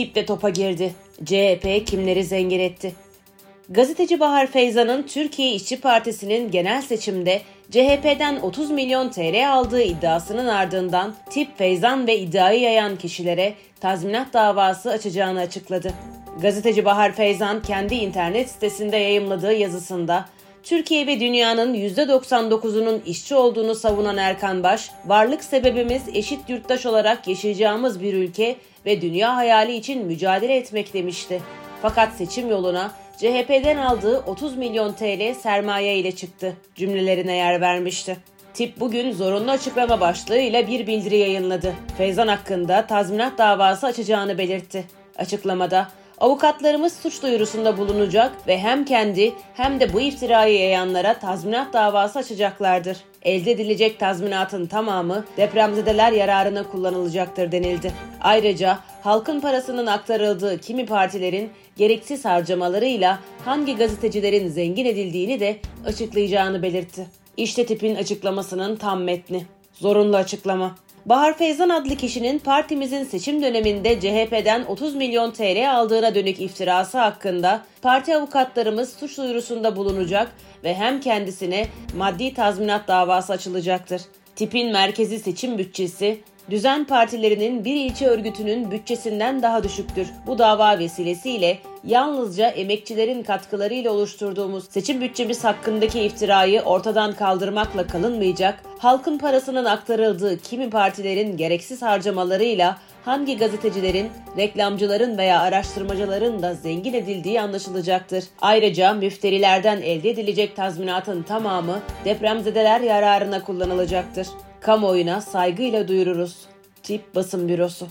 Tip de topa girdi. CHP kimleri zengin etti? Gazeteci Bahar Feyzan'ın Türkiye İşçi Partisi'nin genel seçimde CHP'den 30 milyon TL aldığı iddiasının ardından tip Feyzan ve iddiayı yayan kişilere tazminat davası açacağını açıkladı. Gazeteci Bahar Feyzan kendi internet sitesinde yayımladığı yazısında Türkiye ve dünyanın %99'unun işçi olduğunu savunan Erkan Baş, varlık sebebimiz eşit yurttaş olarak yaşayacağımız bir ülke ve dünya hayali için mücadele etmek demişti. Fakat seçim yoluna CHP'den aldığı 30 milyon TL sermaye ile çıktı cümlelerine yer vermişti. Tip bugün zorunlu açıklama başlığıyla bir bildiri yayınladı. Feyzan hakkında tazminat davası açacağını belirtti. Açıklamada avukatlarımız suç duyurusunda bulunacak ve hem kendi hem de bu iftirayı yayanlara tazminat davası açacaklardır. Elde edilecek tazminatın tamamı depremzedeler yararına kullanılacaktır denildi. Ayrıca halkın parasının aktarıldığı kimi partilerin gereksiz harcamalarıyla hangi gazetecilerin zengin edildiğini de açıklayacağını belirtti. İşte tipin açıklamasının tam metni. Zorunlu açıklama. Bahar Feyzan adlı kişinin partimizin seçim döneminde CHP'den 30 milyon TL aldığına dönük iftirası hakkında parti avukatlarımız suç duyurusunda bulunacak ve hem kendisine maddi tazminat davası açılacaktır. Tipin merkezi seçim bütçesi düzen partilerinin bir ilçe örgütünün bütçesinden daha düşüktür. Bu dava vesilesiyle yalnızca emekçilerin katkılarıyla oluşturduğumuz seçim bütçemiz hakkındaki iftirayı ortadan kaldırmakla kalınmayacak, halkın parasının aktarıldığı kimi partilerin gereksiz harcamalarıyla hangi gazetecilerin, reklamcıların veya araştırmacıların da zengin edildiği anlaşılacaktır. Ayrıca müfterilerden elde edilecek tazminatın tamamı depremzedeler yararına kullanılacaktır. Kamuoyuna saygıyla duyururuz. Tip Basın Bürosu